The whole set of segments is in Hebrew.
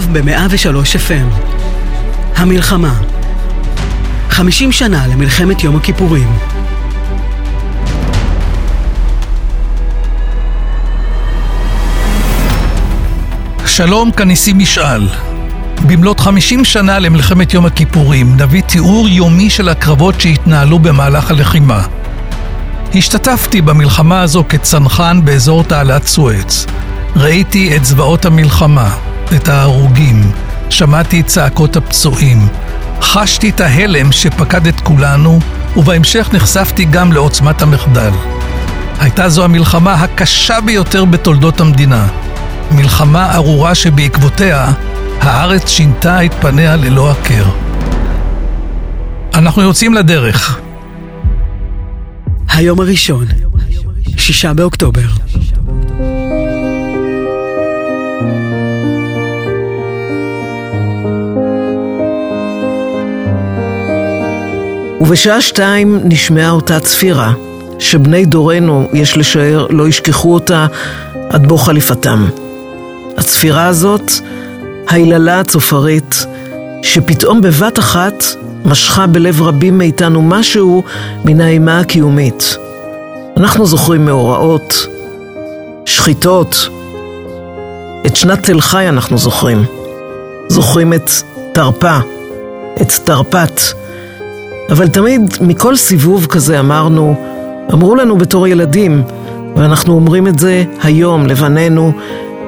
עכשיו ב-103 FM. המלחמה. 50 שנה למלחמת יום הכיפורים. שלום, כניסי משאל. במלאת 50 שנה למלחמת יום הכיפורים, נביא תיאור יומי של הקרבות שהתנהלו במהלך הלחימה. השתתפתי במלחמה הזו כצנחן באזור תעלת סואץ. ראיתי את זוועות המלחמה, את ההרוגים, שמעתי את צעקות הפצועים, חשתי את ההלם שפקד את כולנו, ובהמשך נחשפתי גם לעוצמת המחדל. הייתה זו המלחמה הקשה ביותר בתולדות המדינה. מלחמה ארורה שבעקבותיה הארץ שינתה את פניה ללא הכר. אנחנו יוצאים לדרך. היום הראשון, שישה באוקטובר. ובשעה שתיים נשמעה אותה צפירה, שבני דורנו, יש לשער, לא ישכחו אותה עד בוא חליפתם. הצפירה הזאת, היללה הצופרית, שפתאום בבת אחת משכה בלב רבים מאיתנו משהו מן האימה הקיומית. אנחנו זוכרים מאורעות, שחיטות, את שנת תל חי אנחנו זוכרים. זוכרים את תרפ"א, את תרפ"ט. אבל תמיד מכל סיבוב כזה אמרנו, אמרו לנו בתור ילדים, ואנחנו אומרים את זה היום לבנינו,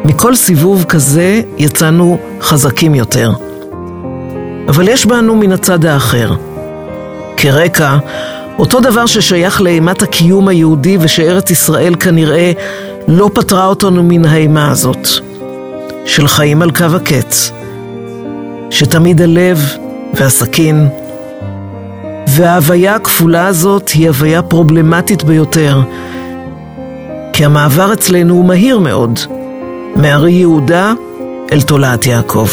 מכל סיבוב כזה יצאנו חזקים יותר. אבל יש בנו מן הצד האחר. כרקע, אותו דבר ששייך לאימת הקיום היהודי ושארץ ישראל כנראה לא פטרה אותנו מן האימה הזאת, של חיים על קו הקץ, שתמיד הלב והסכין וההוויה הכפולה הזאת היא הוויה פרובלמטית ביותר, כי המעבר אצלנו הוא מהיר מאוד, מארי יהודה אל תולעת יעקב.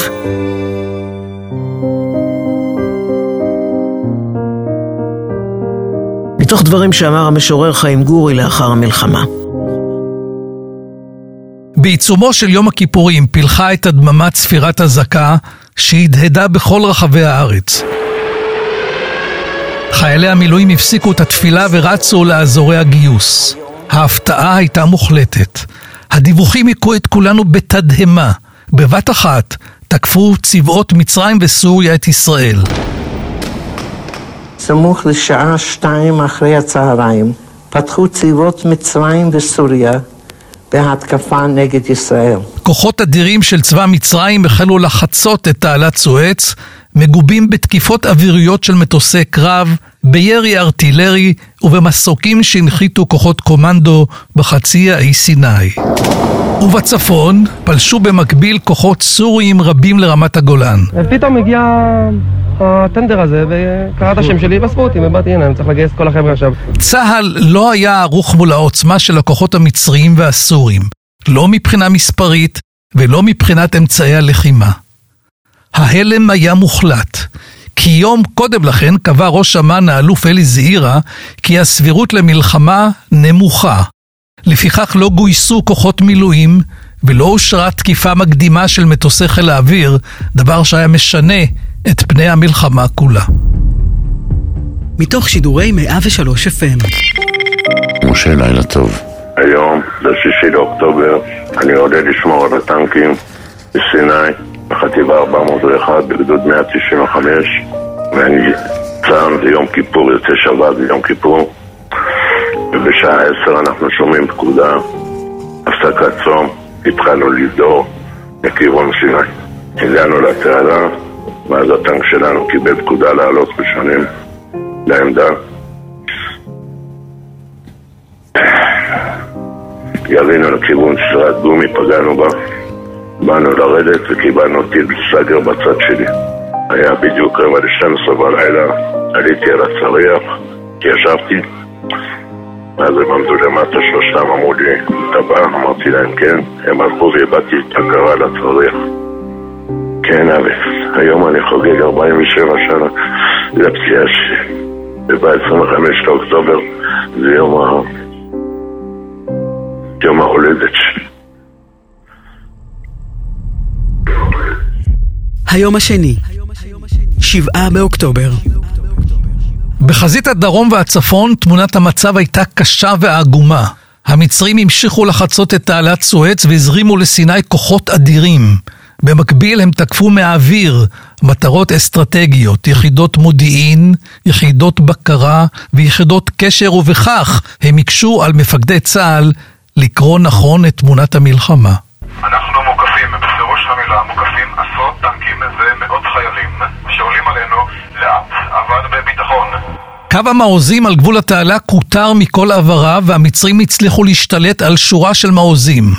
מתוך דברים שאמר המשורר חיים גורי לאחר המלחמה. בעיצומו של יום הכיפורים פילחה את הדממה צפירת אזעקה שהדהדה בכל רחבי הארץ. חיילי המילואים הפסיקו את התפילה ורצו לאזורי הגיוס. ההפתעה הייתה מוחלטת. הדיווחים הכו את כולנו בתדהמה. בבת אחת תקפו צבאות מצרים וסוריה את ישראל. סמוך לשעה שתיים אחרי הצהריים פתחו צבאות מצרים וסוריה בהתקפה נגד ישראל. כוחות אדירים של צבא מצרים החלו לחצות את תעלת סואץ, מגובים בתקיפות אוויריות של מטוסי קרב, בירי ארטילרי ובמסוקים שהנחיתו כוחות קומנדו בחצי האי סיני. ובצפון פלשו במקביל כוחות סוריים רבים לרמת הגולן. ופתאום הגיע הטנדר הזה, וקרא את השם שלי ואספו אותי, ובאתי הנה, אני צריך לגייס כל החבר'ה עכשיו. צה"ל לא היה ערוך מול העוצמה של הכוחות המצריים והסורים, לא מבחינה מספרית ולא מבחינת אמצעי הלחימה. ההלם היה מוחלט, כי יום קודם לכן קבע ראש אמ"ן האלוף אלי זעירה כי הסבירות למלחמה נמוכה. לפיכך לא גויסו כוחות מילואים ולא אושרה תקיפה מקדימה של מטוסי חיל האוויר, דבר שהיה משנה את פני המלחמה כולה. מתוך שידורי 103 FM. משה, לילה טוב. היום, זה שישי לאוקטובר, אני עולה לשמור על הטנקים בסיני, בחטיבה 401, בגדוד 195, ואני צם, זה יום כיפור, יוצא שבת, זה יום כיפור, ובשעה 10 אנחנו שומעים פקודה, הפסקת צום, התחלנו לדור לכיוון סיני. הגענו לתעלה, ואז הטנק שלנו קיבל פקודה לעלות ראשונים לעמדה. ירינו לכיוון שרת גומי, פגענו בה, באנו לרדת וקיבלנו טיל סגר בצד שלי. היה בדיוק רבע ל-12 בלילה, עליתי על הצריח, ישבתי, אז הם עמדו למטה, שלושתם אמרו לי, אתה בא? אמרתי להם כן, הם הלכו ואיבדתי את הכרה לצריח. כן, אלכס, היום אני חוגג 47 שנה לפציעה שלי. וב-25 לאוקטובר זה יום ה... יום ההולדת שלי. היום השני, שבעה באוקטובר. בחזית הדרום והצפון תמונת המצב הייתה קשה ועגומה. המצרים המשיכו לחצות את תעלת סואץ והזרימו לסיני כוחות אדירים. במקביל הם תקפו מהאוויר מטרות אסטרטגיות, יחידות מודיעין, יחידות בקרה ויחידות קשר, ובכך הם הקשו על מפקדי צה"ל לקרוא נכון את תמונת המלחמה. אנחנו המילה, מוקפים עשרות טנקים ומאות חיילים שעולים עלינו לאט אבל בביטחון. קו המעוזים על גבול התעלה כותר מכל עבריו והמצרים הצליחו להשתלט על שורה של מעוזים.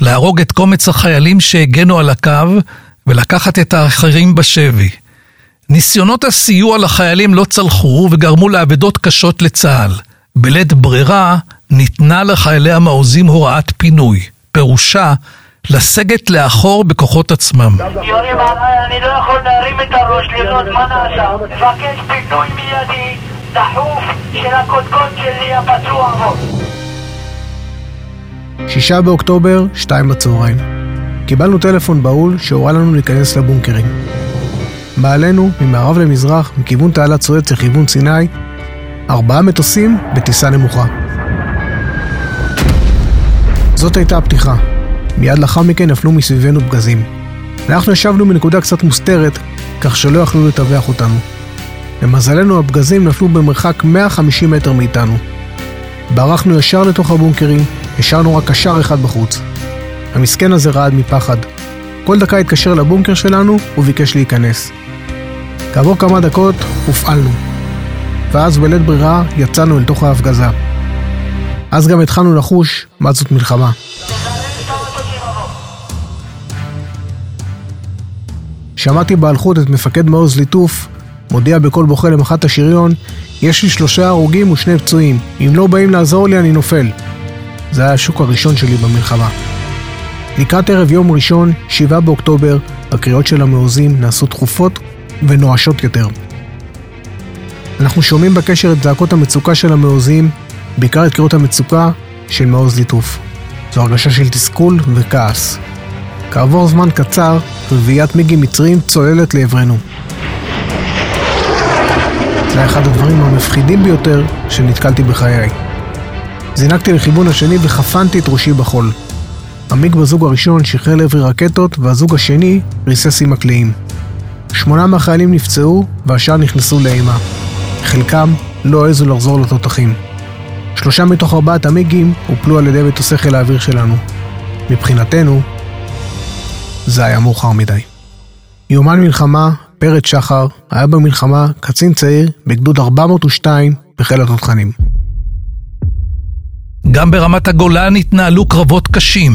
להרוג את קומץ החיילים שהגנו על הקו ולקחת את האחרים בשבי. ניסיונות הסיוע לחיילים לא צלחו וגרמו לאבדות קשות לצה"ל. בלית ברירה ניתנה לחיילי המעוזים הוראת פינוי. פירושה לסגת לאחור בכוחות עצמם. אני לא יכול להרים את הראש לראות מה נעשה. מבקש פינוי מיידי, דחוף, של הקודקוד שלי הפצוע בו. שישה באוקטובר, שתיים בצהריים. קיבלנו טלפון בהול שהורה לנו להיכנס לבונקרים. מעלינו, ממערב למזרח, מכיוון תעלת סואץ לכיוון סיני, ארבעה מטוסים בטיסה נמוכה. זאת הייתה הפתיחה. מיד לאחר מכן נפלו מסביבנו פגזים. אנחנו ישבנו בנקודה קצת מוסתרת, כך שלא יכלו לטווח אותנו. למזלנו הפגזים נפלו במרחק 150 מטר מאיתנו. ברחנו ישר לתוך הבונקרים, השארנו רק קשר אחד בחוץ. המסכן הזה רעד מפחד. כל דקה התקשר לבונקר שלנו וביקש להיכנס. כעבור כמה דקות הופעלנו. ואז בלית ברירה יצאנו אל תוך ההפגזה. אז גם התחלנו לחוש מה זאת מלחמה. שמעתי בהלכות את מפקד מעוז ליטוף מודיע בקול בוכה למח"ט השריון יש לי שלושה הרוגים ושני פצועים אם לא באים לעזור לי אני נופל זה היה השוק הראשון שלי במלחמה. לקראת ערב יום ראשון, 7 באוקטובר, הקריאות של המעוזים נעשו תכופות ונואשות יותר. אנחנו שומעים בקשר את זעקות המצוקה של המעוזים, בעיקר את קריאות המצוקה של מעוז ליטוף. זו הרגשה של תסכול וכעס. כעבור זמן קצר, רביעיית מיגים מצרים צוללת לעברנו. זה היה אחד הדברים המפחידים ביותר שנתקלתי בחיי. זינקתי לכיוון השני וחפנתי את ראשי בחול. המיג בזוג הראשון שחרר לעברי רקטות והזוג השני ריסס עם הקליעים. שמונה מהחיילים נפצעו והשאר נכנסו לאימה. חלקם לא העזו לחזור לתותחים. שלושה מתוך ארבעת המיגים הופלו על ידי מטוסי חיל האוויר שלנו. מבחינתנו, זה היה מאוחר מדי. יומן מלחמה, פרץ שחר, היה במלחמה קצין צעיר בגדוד 402 בחיל התותחנים. גם ברמת הגולן התנהלו קרבות קשים.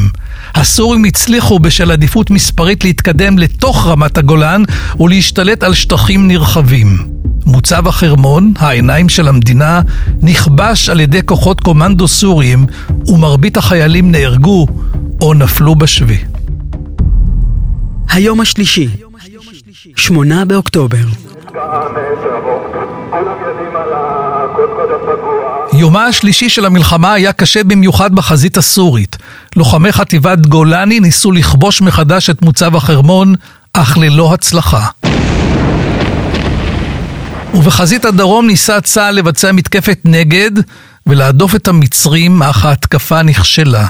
הסורים הצליחו בשל עדיפות מספרית להתקדם לתוך רמת הגולן ולהשתלט על שטחים נרחבים. מוצב החרמון, העיניים של המדינה, נכבש על ידי כוחות קומנדו סוריים ומרבית החיילים נהרגו או נפלו בשבי. היום השלישי, שמונה באוקטובר. יומה השלישי של המלחמה היה קשה במיוחד בחזית הסורית. לוחמי חטיבת גולני ניסו לכבוש מחדש את מוצב החרמון, אך ללא הצלחה. ובחזית הדרום ניסה צה"ל לבצע מתקפת נגד ולהדוף את המצרים, אך ההתקפה נכשלה.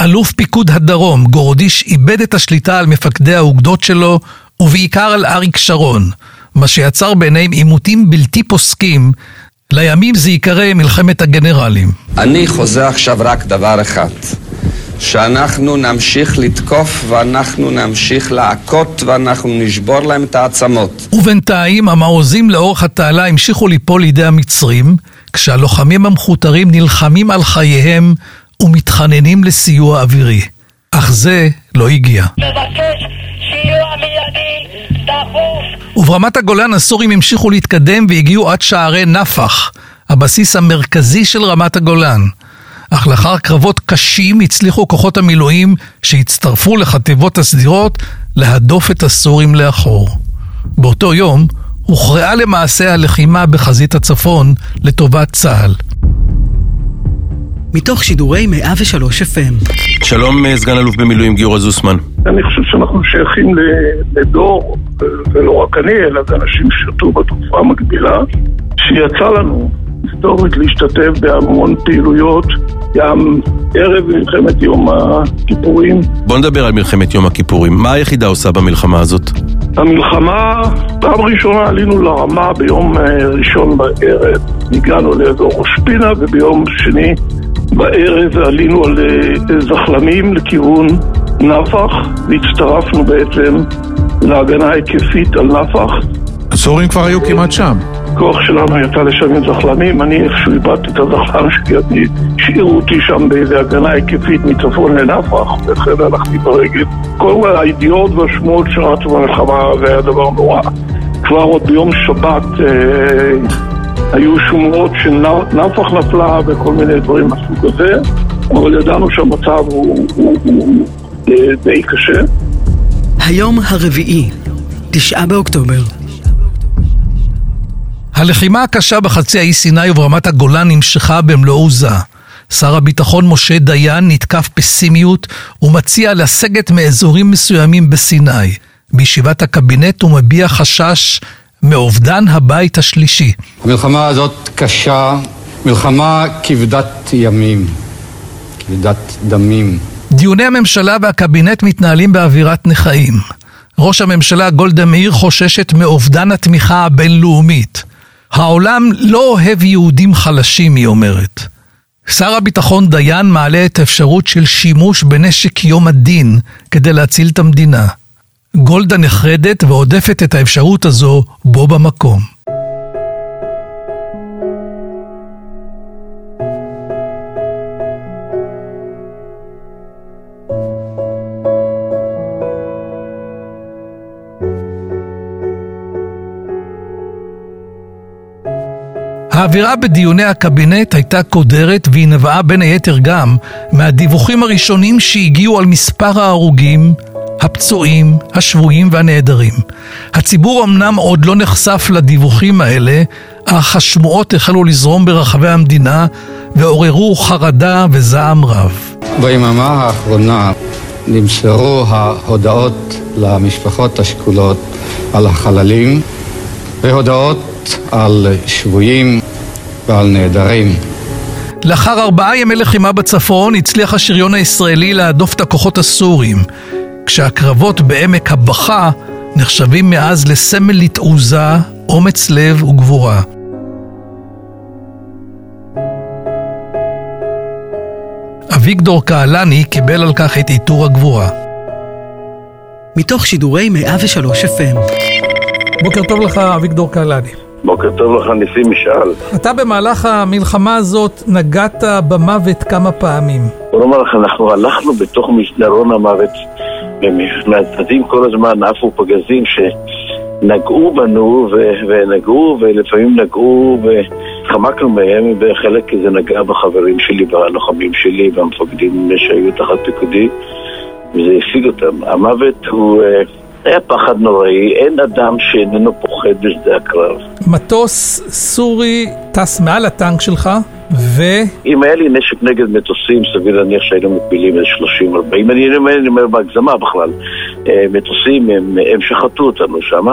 אלוף פיקוד הדרום, גורדיש, איבד את השליטה על מפקדי האוגדות שלו, ובעיקר על אריק שרון, מה שיצר ביניהם עימותים בלתי פוסקים. לימים זה ייקרא מלחמת הגנרלים. אני חוזה עכשיו רק דבר אחד, שאנחנו נמשיך לתקוף ואנחנו נמשיך להכות ואנחנו נשבור להם את העצמות. ובינתיים המעוזים לאורך התעלה המשיכו ליפול לידי המצרים, כשהלוחמים המכותרים נלחמים על חייהם ומתחננים לסיוע אווירי. אך זה לא הגיע. מבקש סיוע מיידי, דחוף. וברמת הגולן הסורים המשיכו להתקדם והגיעו עד שערי נפח, הבסיס המרכזי של רמת הגולן. אך לאחר קרבות קשים הצליחו כוחות המילואים שהצטרפו לחטיבות הסדירות להדוף את הסורים לאחור. באותו יום הוכרעה למעשה הלחימה בחזית הצפון לטובת צה"ל. מתוך שידורי 103 FM. שלום סגן אלוף במילואים גיורא זוסמן. אני חושב שאנחנו שייכים לדור ולא רק אני, אלא גם אנשים ששירתו בתקופה המקבילה, שיצא לנו היסטורית להשתתף בהמון פעילויות, גם ערב מלחמת יום הכיפורים. בוא נדבר על מלחמת יום הכיפורים. מה היחידה עושה במלחמה הזאת? המלחמה, פעם ראשונה עלינו לרמה ביום אה, ראשון בערב, הגענו לאזור ראש פינה, וביום שני בערב עלינו על אה, זחלמים לכיוון נפח, והצטרפנו בעצם להגנה היקפית על נפח. הסורים כבר היו כמעט שם. הכוח שלנו יצא לשם עם זחלמים, אני איכשהו איבדתי את הזחלם שלי, השאירו אותי שם באיזה הגנה היקפית מצפון לנפח, זה הלכתי ברגל. כל הידיעות והשמועות שרצו במלחמה זה היה דבר נורא. כבר עוד ביום שבת אה, היו שמועות שנפח נפלה וכל מיני דברים מהסוג הזה, אבל ידענו שהמצב הוא, הוא, הוא, הוא די קשה. היום הרביעי, תשעה באוקטובר. הלחימה הקשה בחצי האי סיני וברמת הגולן נמשכה במלוא עוזה. שר הביטחון משה דיין נתקף פסימיות ומציע לסגת מאזורים מסוימים בסיני. בישיבת הקבינט הוא מביע חשש מאובדן הבית השלישי. המלחמה הזאת קשה, מלחמה כבדת ימים, כבדת דמים. דיוני הממשלה והקבינט מתנהלים באווירת נכאים. ראש הממשלה גולדה מאיר חוששת מאובדן התמיכה הבינלאומית. העולם לא אוהב יהודים חלשים, היא אומרת. שר הביטחון דיין מעלה את האפשרות של שימוש בנשק יום הדין כדי להציל את המדינה. גולדה נחרדת ועודפת את האפשרות הזו בו במקום. האווירה בדיוני הקבינט הייתה קודרת והיא נבעה בין היתר גם מהדיווחים הראשונים שהגיעו על מספר ההרוגים, הפצועים, השבויים והנעדרים. הציבור אמנם עוד לא נחשף לדיווחים האלה, אך השמועות החלו לזרום ברחבי המדינה ועוררו חרדה וזעם רב. ביממה האחרונה נמסרו ההודעות למשפחות השכולות על החללים והודעות על שבויים ועל נעדרים. לאחר ארבעה ימי לחימה בצפון הצליח השריון הישראלי להדוף את הכוחות הסורים, כשהקרבות בעמק הבכה נחשבים מאז לסמל לתעוזה, אומץ לב וגבורה. אביגדור קהלני קיבל על כך את עיטור הגבורה. מתוך שידורי 103 FM. בוקר טוב לך, אביגדור קהלני. בוקר טוב לך, ניסים משאל. אתה במהלך המלחמה הזאת נגעת במוות כמה פעמים. בוא נאמר לך, אנחנו הלכנו בתוך מסדרון המוות, ומהצדדים כל הזמן עפו פגזים שנגעו בנו, ו- ונגעו, ולפעמים נגעו, וחמקנו מהם, וחלק זה נגע בחברים שלי, בלוחמים שלי, והמפקדים שהיו תחת פיקודי, וזה השיג אותם. המוות הוא... היה פחד נוראי, אין אדם שאיננו פוחד בשדה הקרב. מטוס סורי טס מעל הטנק שלך, ו... אם היה לי נשק נגד מטוסים, סביר להניח שהיינו מפילים איזה 30-40, אני אומר בהגזמה בכלל. אה, מטוסים, הם, הם שחטו אותנו שם.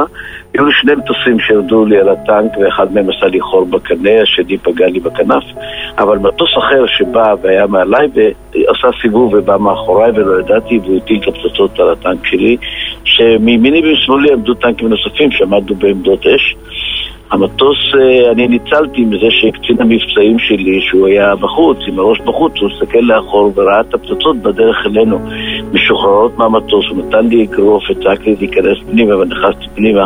היו לי שני מטוסים שירדו לי על הטנק, ואחד מהם עשה לי חור בקנה, השני פגע לי בכנף. אבל מטוס אחר שבא והיה מעליי ועשה סיבוב ובא מאחוריי ולא ידעתי, והוא הטיל את הפצצות על הטנק שלי, שמימיני ומשמאלי עמדו טנקים נוספים שעמדו בעמדות אש. המטוס, אה, אני ניצלתי מזה שקצין המבצעים שלי, שהוא היה בחוץ, עם הראש בחוץ, הוא הסתכל לאחור וראה את הפצצות בדרך אלינו, משוחררות מהמטוס, הוא נתן לי אגרוף, הצעק לי להיכנס פנימה, ונכנסתי פנימה,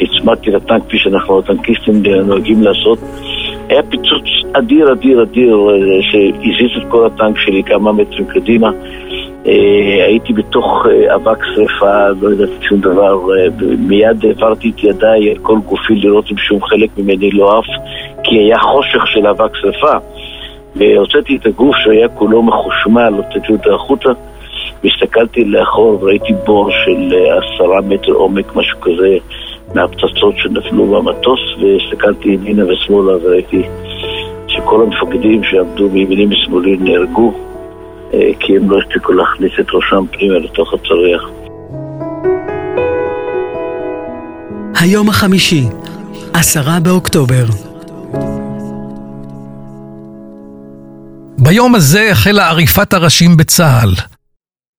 הצמדתי לטנק כפי שאנחנו הטנקיסטים נוהגים לעשות. היה פיצוץ אדיר, אדיר, אדיר, אה, שהזיז את כל הטנק שלי כמה מטרים קדימה. אה, הייתי בתוך אה, אבק שרפה, לא ידעתי שום דבר, אה, מיד העברתי את ידיי על כל גופי לראות אם שום חלק ממני לא עף, כי היה חושך של אבק שרפה. והוצאתי את הגוף שהיה כולו מחושמל, הוצאתי אותו החוצה, והסתכלתי לאחור וראיתי בור של עשרה מטר עומק, משהו כזה, מהפצצות שנפלו במטוס, והסתכלתי ימינה ושמאלה וראיתי שכל המפקדים שעמדו מימיני ושמאלי נהרגו. אה, כי הם לא הספיקו להכניס את ראשם פנימה לתוך הצריח. היום החמישי, עשרה באוקטובר. ביום הזה החלה עריפת הראשים בצה"ל.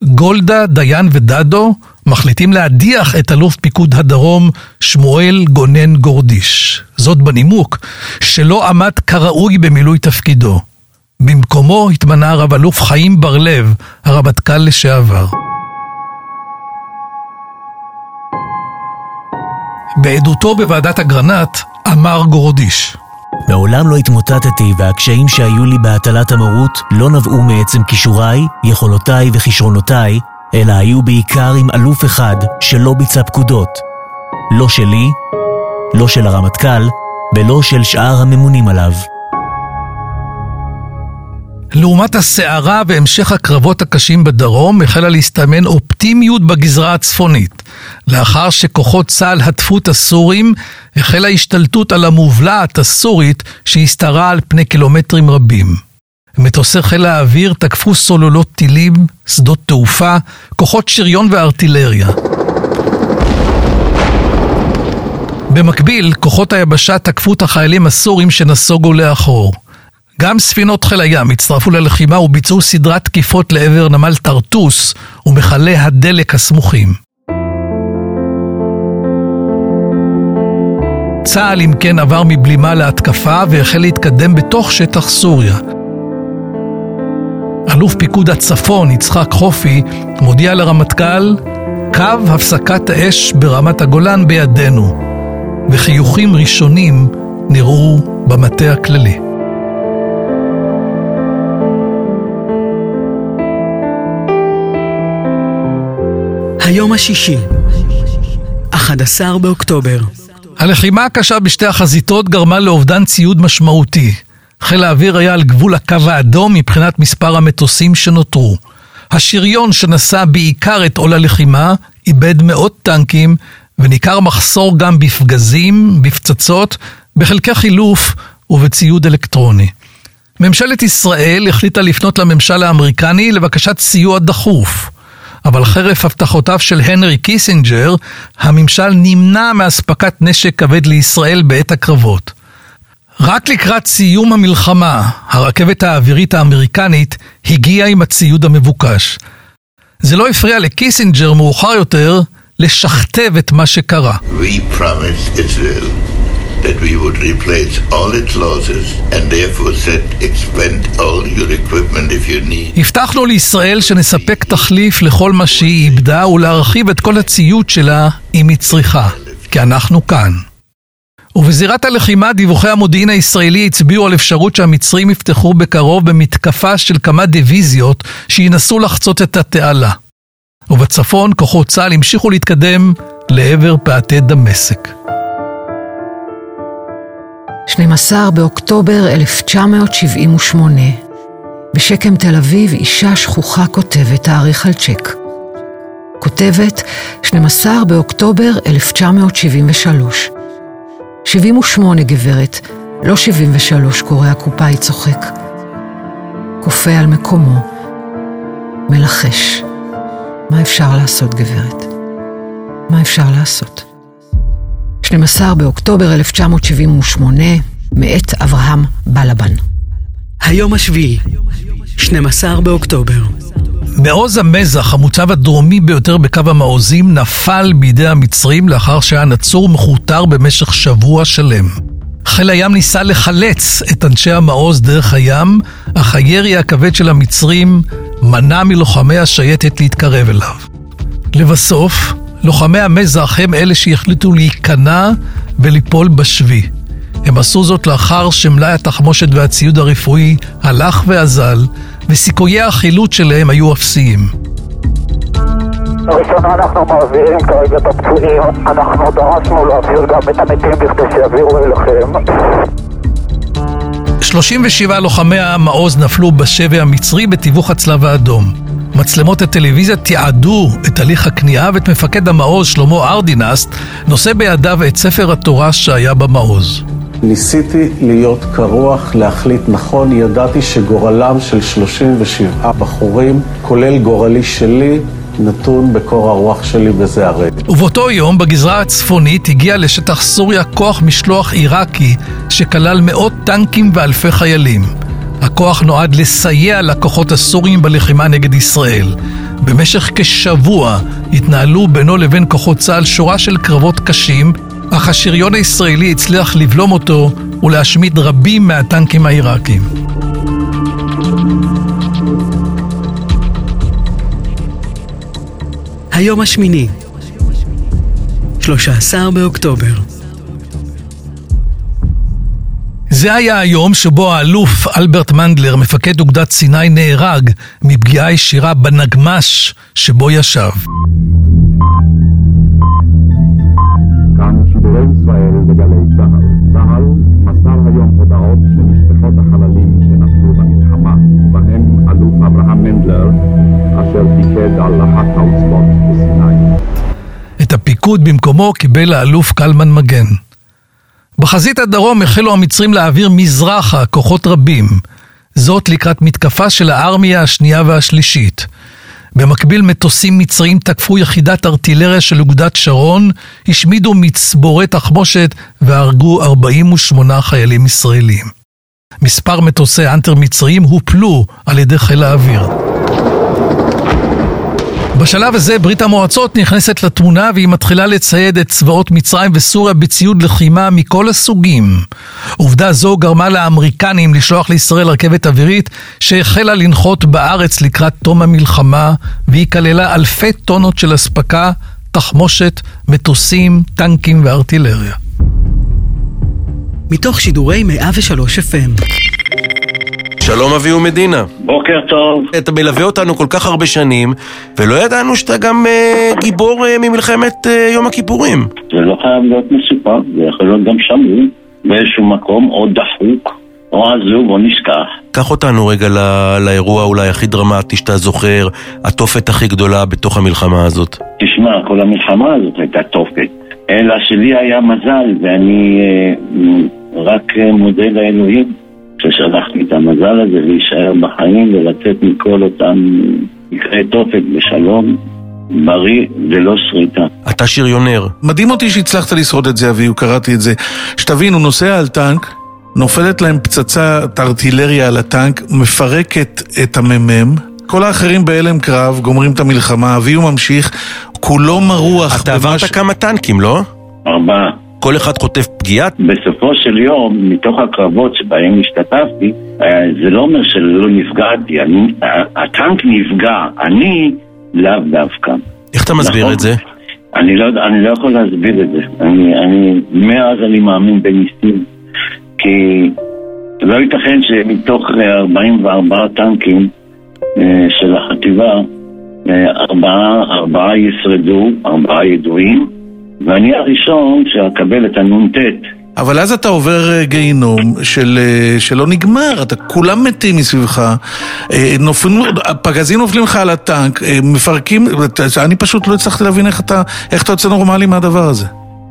גולדה, דיין ודדו מחליטים להדיח את אלוף פיקוד הדרום שמואל גונן גורדיש. זאת בנימוק שלא עמד כראוי במילוי תפקידו. במקומו התמנה רב אלוף חיים בר-לב, הרמטכ"ל לשעבר. בעדותו בוועדת אגרנט אמר גורדיש מעולם לא התמוטטתי והקשיים שהיו לי בהטלת המרות לא נבעו מעצם כישוריי, יכולותיי וכישרונותיי, אלא היו בעיקר עם אלוף אחד שלא ביצע פקודות. לא שלי, לא של הרמטכ"ל ולא של שאר הממונים עליו. לעומת הסערה והמשך הקרבות הקשים בדרום, החלה להסתמן אופטימיות בגזרה הצפונית. לאחר שכוחות צה"ל הדפו את הסורים, החלה השתלטות על המובלעת הסורית שהסתרה על פני קילומטרים רבים. מטוסי חיל האוויר תקפו סוללות טילים, שדות תעופה, כוחות שריון וארטילריה. במקביל, כוחות היבשה תקפו את החיילים הסורים שנסוגו לאחור. גם ספינות חיל הים הצטרפו ללחימה וביצעו סדרת תקיפות לעבר נמל טרטוס ומכלי הדלק הסמוכים. צה"ל אם כן עבר מבלימה להתקפה והחל להתקדם בתוך שטח סוריה. אלוף פיקוד הצפון, יצחק חופי, מודיע לרמטכ"ל, קו הפסקת האש ברמת הגולן בידינו, וחיוכים ראשונים נראו במטה הכללי. היום השישי, 11 באוקטובר. הלחימה הקשה בשתי החזיתות גרמה לאובדן ציוד משמעותי. חיל האוויר היה על גבול הקו האדום מבחינת מספר המטוסים שנותרו. השריון שנשא בעיקר את עול הלחימה איבד מאות טנקים וניכר מחסור גם בפגזים, בפצצות, בחלקי חילוף ובציוד אלקטרוני. ממשלת ישראל החליטה לפנות לממשל האמריקני לבקשת סיוע דחוף. אבל חרף הבטחותיו של הנרי קיסינג'ר, הממשל נמנע מאספקת נשק כבד לישראל בעת הקרבות. רק לקראת סיום המלחמה, הרכבת האווירית האמריקנית הגיעה עם הציוד המבוקש. זה לא הפריע לקיסינג'ר מאוחר יותר לשכתב את מה שקרה. We replace all its losses and therefore said expend all your equipment if you need. הבטחנו לישראל שנספק תחליף לכל מה שהיא איבדה ולהרחיב את כל הציוד שלה אם היא צריכה, כי אנחנו כאן. ובזירת הלחימה דיווחי המודיעין הישראלי הצביעו על אפשרות שהמצרים יפתחו בקרוב במתקפה של כמה דיוויזיות שינסו לחצות את התעלה. ובצפון כוחות צה"ל המשיכו להתקדם לעבר פאתי דמשק. 12 באוקטובר 1978. בשקם תל אביב אישה שכוחה כותבת תאריך על צ'ק. כותבת 12 באוקטובר 1973. 78 גברת, לא 73 קורא הקופאי צוחק. כופה על מקומו, מלחש. מה אפשר לעשות, גברת? מה אפשר לעשות? 12 באוקטובר 1978, מאת אברהם בלבן. היום השביעי, 12 באוקטובר. מעוז המזח, המוצב הדרומי ביותר בקו המעוזים, נפל בידי המצרים לאחר שהיה נצור מכותר במשך שבוע שלם. חיל הים ניסה לחלץ את אנשי המעוז דרך הים, אך הירי הכבד של המצרים מנע מלוחמי השייטת להתקרב אליו. לבסוף, לוחמי המזח הם אלה שהחליטו להיכנע וליפול בשבי. הם עשו זאת לאחר שמלאי התחמושת והציוד הרפואי הלך ואזל, וסיכויי החילוץ שלהם היו אפסיים. ראשונה אנחנו מעבירים כרגע את הפצועים, אנחנו דרשנו להעביר גם את המתים בכדי שיעבירו אליכם. 37 לוחמי המעוז נפלו בשבי המצרי בתיווך הצלב האדום. מצלמות הטלוויזיה תיעדו את הליך הכניעה ואת מפקד המעוז שלמה ארדינסט נושא בידיו את ספר התורה שהיה במעוז. ניסיתי להיות כרוח, להחליט נכון, ידעתי שגורלם של 37 בחורים, כולל גורלי שלי, נתון בקור הרוח שלי וזה הרגע. ובאותו יום בגזרה הצפונית הגיע לשטח סוריה כוח משלוח עיראקי שכלל מאות טנקים ואלפי חיילים. הכוח נועד לסייע לכוחות הסוריים בלחימה נגד ישראל. במשך כשבוע התנהלו בינו לבין כוחות צה"ל שורה של קרבות קשים, אך השריון הישראלי הצליח לבלום אותו ולהשמיד רבים מהטנקים העיראקים. היום השמיני, 13 באוקטובר. זה היה היום שבו האלוף אלברט מנדלר, מפקד אוגדת סיני, נהרג מפגיעה ישירה בנגמ"ש שבו ישב. את הפיקוד במקומו קיבל האלוף קלמן מגן. בחזית הדרום החלו המצרים להעביר מזרחה כוחות רבים, זאת לקראת מתקפה של הארמיה השנייה והשלישית. במקביל מטוסים מצריים תקפו יחידת ארטילריה של אוגדת שרון, השמידו מצבורי תחמושת והרגו 48 חיילים ישראלים. מספר מטוסי אנטר מצריים הופלו על ידי חיל האוויר. בשלב הזה ברית המועצות נכנסת לתמונה והיא מתחילה לצייד את צבאות מצרים וסוריה בציוד לחימה מכל הסוגים. עובדה זו גרמה לאמריקנים לשלוח לישראל רכבת אווירית שהחלה לנחות בארץ לקראת תום המלחמה והיא כללה אלפי טונות של אספקה, תחמושת, מטוסים, טנקים וארטילריה. מתוך שידורי 103 FM. שלום אביהו מדינה. בוקר טוב. אתה מלווה אותנו כל כך הרבה שנים, ולא ידענו שאתה גם אה, גיבור אה, ממלחמת אה, יום הכיפורים. זה לא חייב להיות מסופר, זה יכול להיות גם שמור באיזשהו מקום, או דחוק, או עזוב, או נשכח. קח אותנו רגע לא, לאירוע אולי הכי דרמטי שאתה זוכר, התופת הכי גדולה בתוך המלחמה הזאת. תשמע, כל המלחמה הזאת הייתה תופת. אלא שלי היה מזל, ואני אה, רק אה, מודה לאלוהים ששלח לי את המזל הזה להישאר בחיים ולצאת מכל אותם מקרי תופת בשלום, בריא ולא שריטה. אתה שריונר. מדהים אותי שהצלחת לשרוד את זה, אביהו, קראתי את זה. שתבין, הוא נוסע על טנק, נופלת להם פצצת ארטילריה על הטנק, מפרקת את הממ"מ, כל האחרים בהלם קרב, גומרים את המלחמה, אביהו ממשיך, כולו מרוח. אתה עברת כמה טנקים, לא? ארבעה. כל אחד חוטף פגיעה? בסופו של יום, מתוך הקרבות שבהם השתתפתי, אה, זה לא אומר שלא נפגעתי, אני, הטנק נפגע, אני לאו דווקא. איך אתה מסביר נכון? את זה? אני לא, אני לא יכול להסביר את זה. אני, אני, מאז אני מאמין בניסים. כי לא ייתכן שמתוך אה, 44 טנקים אה, של החטיבה, אה, ארבעה, ארבעה ישרדו, ארבעה ידועים, ואני הראשון שאקבל את הנ"ט. אבל אז אתה עובר אה, גיהינום של, אה, שלא נגמר, אתה כולם מתים מסביבך, אה, נופלים, הפגזים נופלים לך על הטנק, מפרקים, אני פשוט לא הצלחתי להבין איך אתה, איך אתה יוצא נורמלי מהדבר הזה.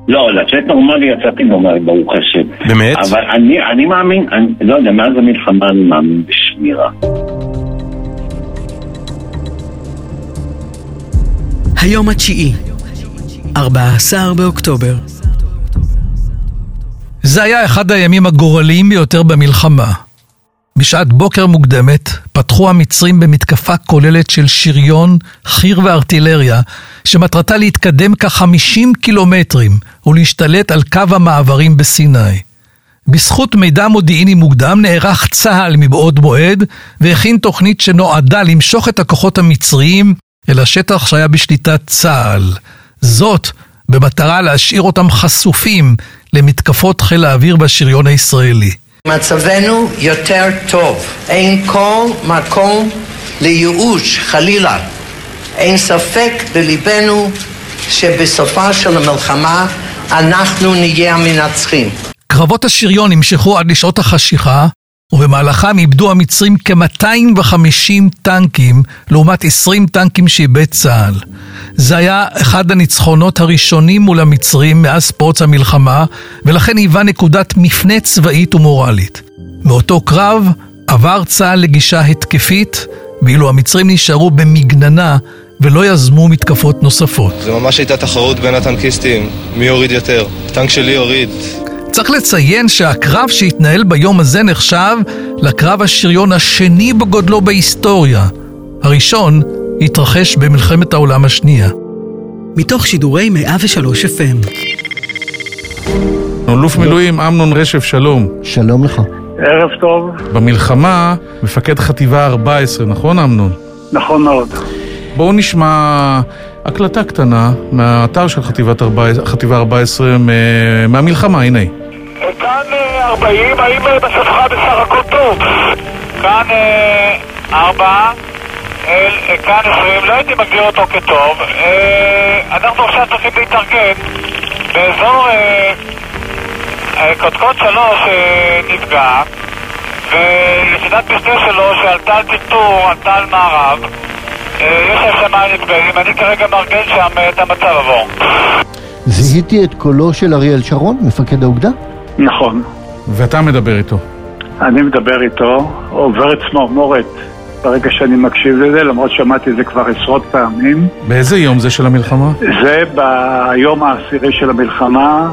לא, לצאת נורמלי יצאתי נורמלי, ברוך השם. באמת? אבל אני, אני מאמין, אני לא יודע, מאז המלחמה אני מאמין בשמירה. היום התשיעי, 14 באוקטובר. זה היה אחד הימים הגורליים ביותר במלחמה. בשעת בוקר מוקדמת פתחו המצרים במתקפה כוללת של שריון, חי"ר וארטילריה, שמטרתה להתקדם כ-50 קילומטרים ולהשתלט על קו המעברים בסיני. בזכות מידע מודיעיני מוקדם נערך צה"ל מבעוד מועד והכין תוכנית שנועדה למשוך את הכוחות המצריים אל השטח שהיה בשליטת צה"ל. זאת במטרה להשאיר אותם חשופים למתקפות חיל האוויר והשריון הישראלי. מצבנו יותר טוב. אין כל מקום לייאוש, חלילה. אין ספק בליבנו שבסופה של המלחמה אנחנו נהיה המנצחים. קרבות השריון נמשכו עד לשעות החשיכה, ובמהלכם איבדו המצרים כ-250 טנקים, לעומת 20 טנקים שאיבד צה"ל. זה היה אחד הניצחונות הראשונים מול המצרים מאז פרוץ המלחמה, ולכן היווה נקודת מפנה צבאית ומורלית. מאותו קרב עבר צה"ל לגישה התקפית, ואילו המצרים נשארו במגננה ולא יזמו מתקפות נוספות. זה ממש הייתה תחרות בין הטנקיסטים, מי יוריד יותר. הטנק שלי הוריד. צריך לציין שהקרב שהתנהל ביום הזה נחשב לקרב השריון השני בגודלו בהיסטוריה. הראשון התרחש במלחמת העולם השנייה. מתוך שידורי 103 FM. אלוף מילואים אמנון רשף, שלום. שלום לך. ערב טוב. במלחמה, מפקד חטיבה 14, נכון אמנון? נכון מאוד. בואו נשמע הקלטה קטנה מהאתר של חטיבת 14, חטיבה 14 מהמלחמה, הנה. כאן 40, האם בשפחה בסך הכל טוב? כאן 4, כאן 20, לא הייתי מגדיר אותו כטוב. אנחנו עכשיו צריכים להתארגן באזור קודקוד 3 נפגע ויחידת משנה שלו שעלתה על טרטור, עלתה על מערב יש אני כרגע מארגן שם את המצב עבור. זיהיתי את קולו של אריאל שרון, מפקד האוגדה? נכון. ואתה מדבר איתו? אני מדבר איתו, עוברת צמרמורת ברגע שאני מקשיב לזה, למרות ששמעתי את זה כבר עשרות פעמים. באיזה יום זה של המלחמה? זה ביום העשירי של המלחמה,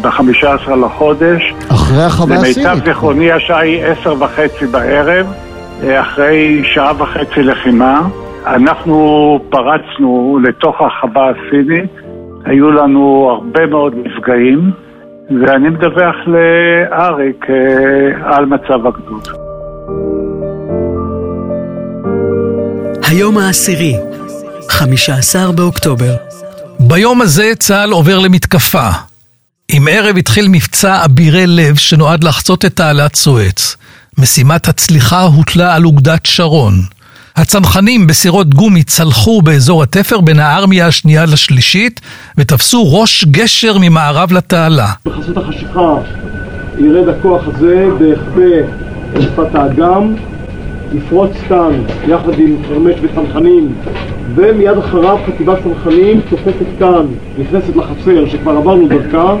ב-15 לחודש. אחרי החווה הסינית. למיטב זיכרוני השעה היא עשר וחצי בערב, אחרי שעה וחצי לחימה. אנחנו פרצנו לתוך החווה הסינית, היו לנו הרבה מאוד מפגעים, ואני מדווח לאריק על מצב הגדוד. היום העשירי, 15 באוקטובר. ביום הזה צה"ל עובר למתקפה. עם ערב התחיל מבצע אבירי לב שנועד לחצות את תעלת סואץ. משימת הצליחה הוטלה על אוגדת שרון. הצנחנים בסירות גומי צלחו באזור התפר בין הארמיה השנייה לשלישית ותפסו ראש גשר ממערב לתעלה. בחסות החשיכה ירד הכוח הזה בהחפה שפת האגם, יפרוץ כאן יחד עם חרמש וצנחנים ומיד אחריו חטיבת צנחנים תופסת כאן, נכנסת לחצר שכבר עברנו דרכה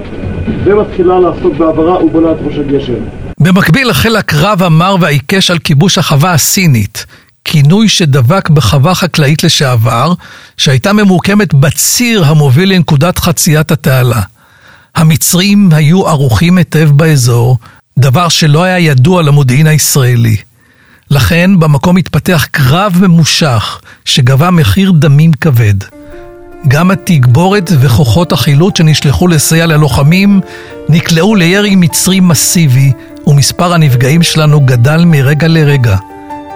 ומתחילה לעסוק בעברה ובונה את ראש הגשר. במקביל החל הקרב המר והעיקש על כיבוש החווה הסינית, כינוי שדבק בחווה חקלאית לשעבר, שהייתה ממוקמת בציר המוביל לנקודת חציית התעלה. המצרים היו ערוכים היטב באזור, דבר שלא היה ידוע למודיעין הישראלי. לכן במקום התפתח קרב ממושך שגבה מחיר דמים כבד. גם התגבורת וכוחות החילוץ שנשלחו לסייע ללוחמים נקלעו לירי מצרי מסיבי ומספר הנפגעים שלנו גדל מרגע לרגע.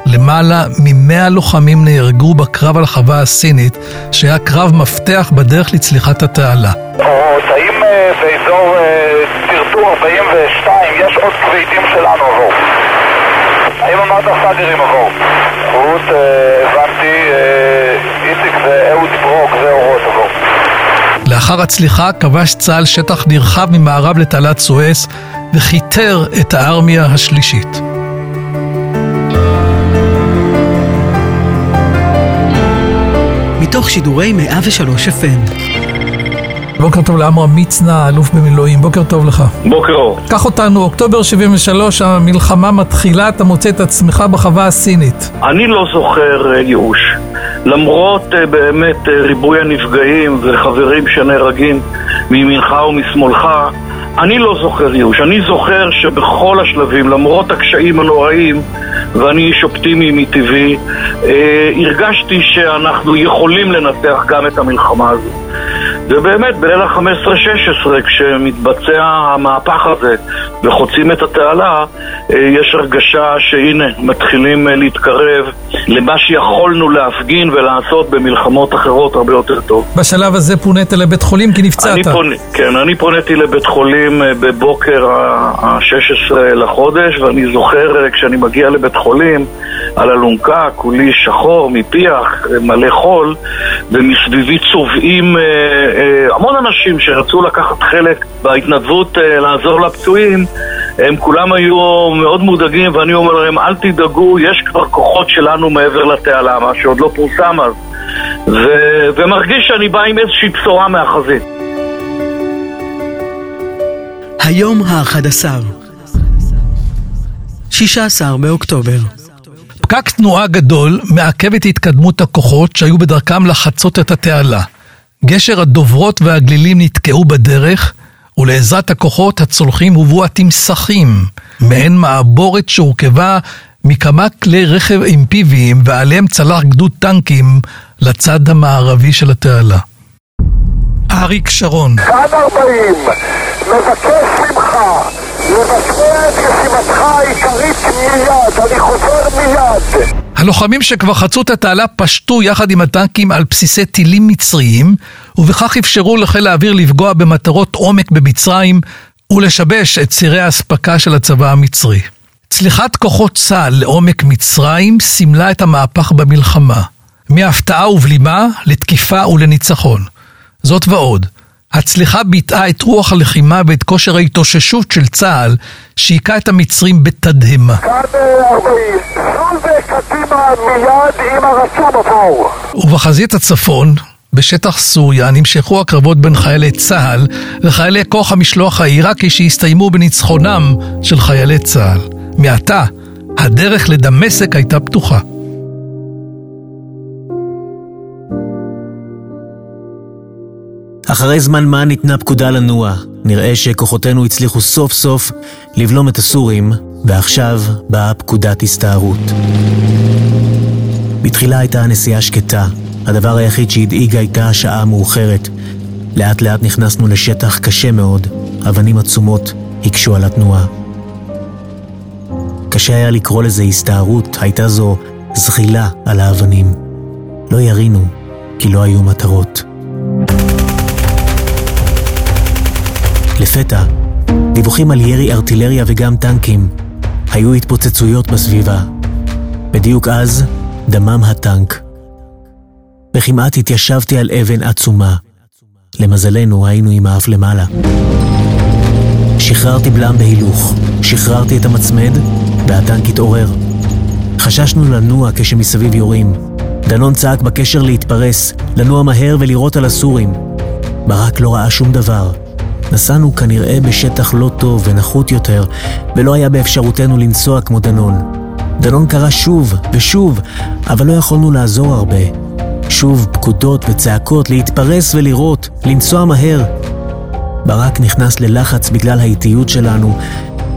למעלה ממאה לוחמים נהרגו בקרב על החווה הסינית, שהיה קרב מפתח בדרך לצליחת התעלה. האם באזור טרטור 42 יש עוד כבדים שלנו עבור? האם אמרת סאגרים עבור? רות, הבנתי, איציק זה אהוד ברוק, זה אורות עבור. לאחר הצליחה כבש צה"ל שטח נרחב ממערב לתעלת סואץ וכיתר את הארמיה השלישית. מתוך שידורי 103 FM. בוקר טוב לעמרם מצנע, אלוף במילואים, בוקר טוב לך. בוקר אור. קח אותנו, אוקטובר 73, המלחמה מתחילה, אתה מוצא את עצמך בחווה הסינית. אני לא זוכר ייאוש. למרות באמת ריבוי הנפגעים וחברים שנהרגים מימינך ומשמאלך, אני לא זוכר ייאוש. אני זוכר שבכל השלבים, למרות הקשיים הנוראים, ואני איש אופטימי מטבעי, אה, הרגשתי שאנחנו יכולים לנתח גם את המלחמה הזו. ובאמת, בליל ה-15-16, כשמתבצע המהפך הזה וחוצים את התעלה, יש הרגשה שהנה, מתחילים להתקרב למה שיכולנו להפגין ולעשות במלחמות אחרות הרבה יותר טוב. בשלב הזה פונית לבית חולים כי נפצעת. אני פונ... כן, אני פוניתי לבית חולים בבוקר ה-16 לחודש, ואני זוכר כשאני מגיע לבית חולים, על אלונקה, כולי שחור, מפיח, מלא חול, ומסביבי צובעים המון אנשים שרצו לקחת חלק בהתנדבות לעזור לפצועים, הם כולם היו מאוד מודאגים, ואני אומר להם, אל תדאגו, יש כבר כוחות שלנו מעבר לתעלה, מה שעוד לא פורסם אז. ו- ומרגיש שאני בא עם איזושהי בשורה מהחזית. היום ה-11, 16 באוקטובר. פקק תנועה גדול מעכב את התקדמות הכוחות שהיו בדרכם לחצות את התעלה. גשר הדוברות והגלילים נתקעו בדרך, ולעזרת הכוחות הצולחים הובאו התמסכים, מעין מעבורת שהורכבה מכמה כלי רכב אימפיביים ועליהם צלח גדוד טנקים לצד המערבי של התעלה. אריק שרון כאן 40, מבקש ממך לבצע את ישימתך העיקרית מיד, אני חוזר מיד. הלוחמים שכבר חצו את התעלה פשטו יחד עם הטנקים על בסיסי טילים מצריים, ובכך אפשרו לחיל האוויר לפגוע במטרות עומק במצרים ולשבש את צירי האספקה של הצבא המצרי. צליחת כוחות צה"ל לעומק מצרים סימלה את המהפך במלחמה, מהפתעה ובלימה לתקיפה ולניצחון. זאת ועוד, הצליחה ביטאה את רוח הלחימה ואת כושר ההתאוששות של צה"ל, שהיכה את המצרים בתדהמה. כאן 40, זול וקדימה מיד עם הרצום עבור. ובחזית הצפון, בשטח סוריה, נמשכו הקרבות בין חיילי צה"ל לחיילי כוח המשלוח העיראקי שהסתיימו בניצחונם של חיילי צה"ל. מעתה, הדרך לדמשק הייתה פתוחה. אחרי זמן מה ניתנה פקודה לנוע. נראה שכוחותינו הצליחו סוף סוף לבלום את הסורים, ועכשיו באה פקודת הסתערות. בתחילה הייתה הנסיעה שקטה. הדבר היחיד שהדאיג הייתה השעה המאוחרת. לאט לאט נכנסנו לשטח קשה מאוד, אבנים עצומות הקשו על התנועה. קשה היה לקרוא לזה הסתערות, הייתה זו זחילה על האבנים. לא ירינו, כי לא היו מטרות. לפתע, דיווחים על ירי ארטילריה וגם טנקים. היו התפוצצויות בסביבה. בדיוק אז, דמם הטנק. וכמעט התיישבתי על אבן עצומה. למזלנו, היינו עם האף למעלה. שחררתי בלם בהילוך, שחררתי את המצמד, והטנק התעורר. חששנו לנוע כשמסביב יורים. דנון צעק בקשר להתפרס, לנוע מהר ולירות על הסורים. ברק לא ראה שום דבר. נסענו כנראה בשטח לא טוב ונחות יותר, ולא היה באפשרותנו לנסוע כמו דנון. דנון קרא שוב ושוב, אבל לא יכולנו לעזור הרבה. שוב פקודות וצעקות להתפרס ולירות, לנסוע מהר. ברק נכנס ללחץ בגלל האיטיות שלנו,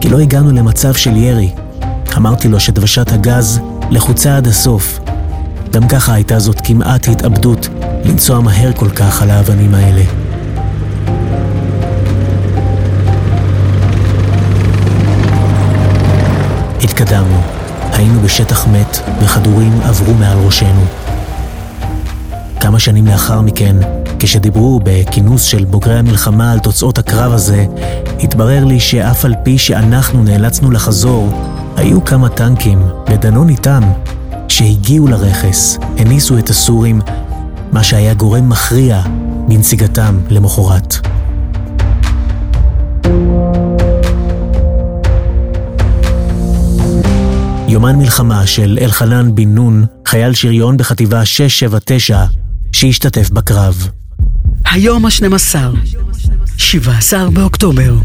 כי לא הגענו למצב של ירי. אמרתי לו שדוושת הגז לחוצה עד הסוף. גם ככה הייתה זאת כמעט התאבדות, לנסוע מהר כל כך על האבנים האלה. התקדמנו. היינו בשטח מת, וכדורים עברו מעל ראשנו. כמה שנים לאחר מכן, כשדיברו בכינוס של בוגרי המלחמה על תוצאות הקרב הזה, התברר לי שאף על פי שאנחנו נאלצנו לחזור, היו כמה טנקים, ודנון איתם, שהגיעו לרכס, הניסו את הסורים, מה שהיה גורם מכריע בנסיגתם למחרת. יומן מלחמה של אלחנן בן נון, חייל שריון בחטיבה 679, שהשתתף בקרב. היום ה-12, 17 באוקטובר.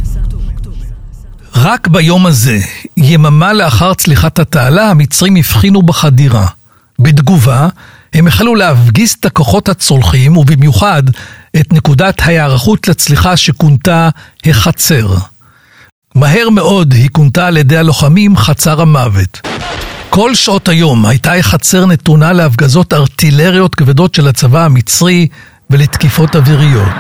רק ביום הזה, יממה לאחר צליחת התעלה, המצרים הבחינו בחדירה. בתגובה, הם החלו להפגיז את הכוחות הצולחים, ובמיוחד את נקודת ההיערכות לצליחה שכונתה החצר. מהר מאוד היא כונתה על ידי הלוחמים חצר המוות. כל שעות היום הייתה החצר נתונה להפגזות ארטילריות כבדות של הצבא המצרי ולתקיפות אוויריות.